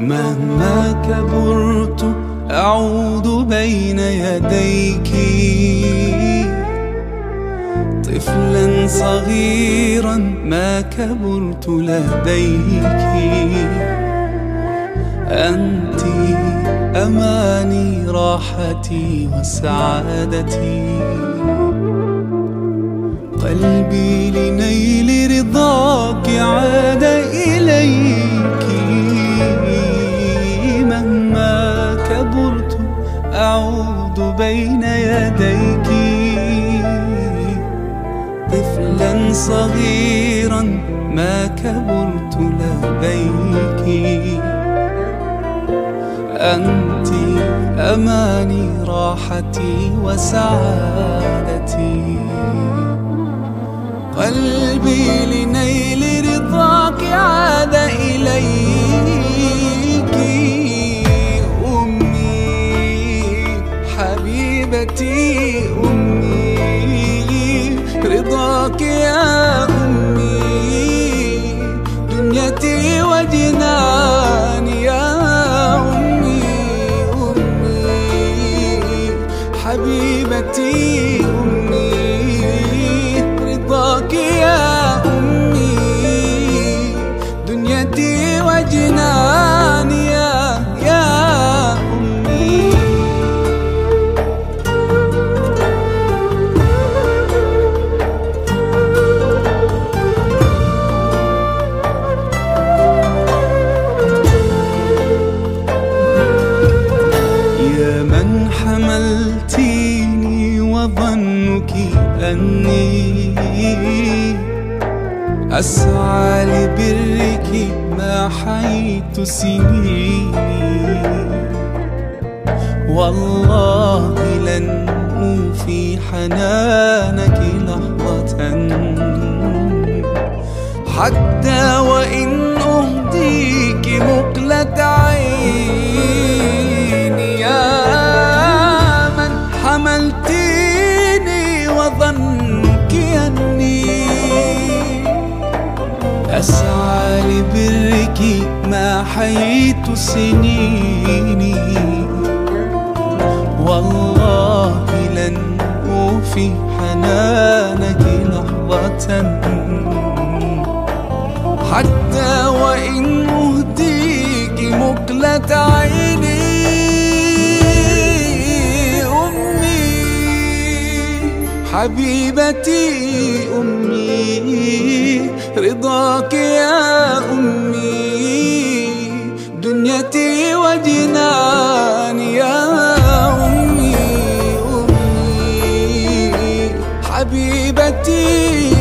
مهما كبرت أعود بين يديك. طفلا صغيرا ما كبرت لديك. أنت أماني راحتي وسعادتي. قلبي بين يديك. طفلا صغيرا ما كبرت لديك. أنت أماني راحتي وسعادتي. قلبي حبيبتي أمي رضاك يا أمي. دنيتي وجناني يا أمي أمي. حبيبتي أمي رضاك يا أمي. دنيتي أني أسعى لبرك ما حيت سنيني والله لن أوفي حنانك لحظة. حتى وإن أهديك مقلة عيني أسعى لبرك ما حيت سنيني. والله لن أوفي حنانك لحظة. حتى وإن أهديك مقلة عيني حبيبتي أمي رضاك يا أمي. دنيتي وجنان يا أمي أمي. حبيبتي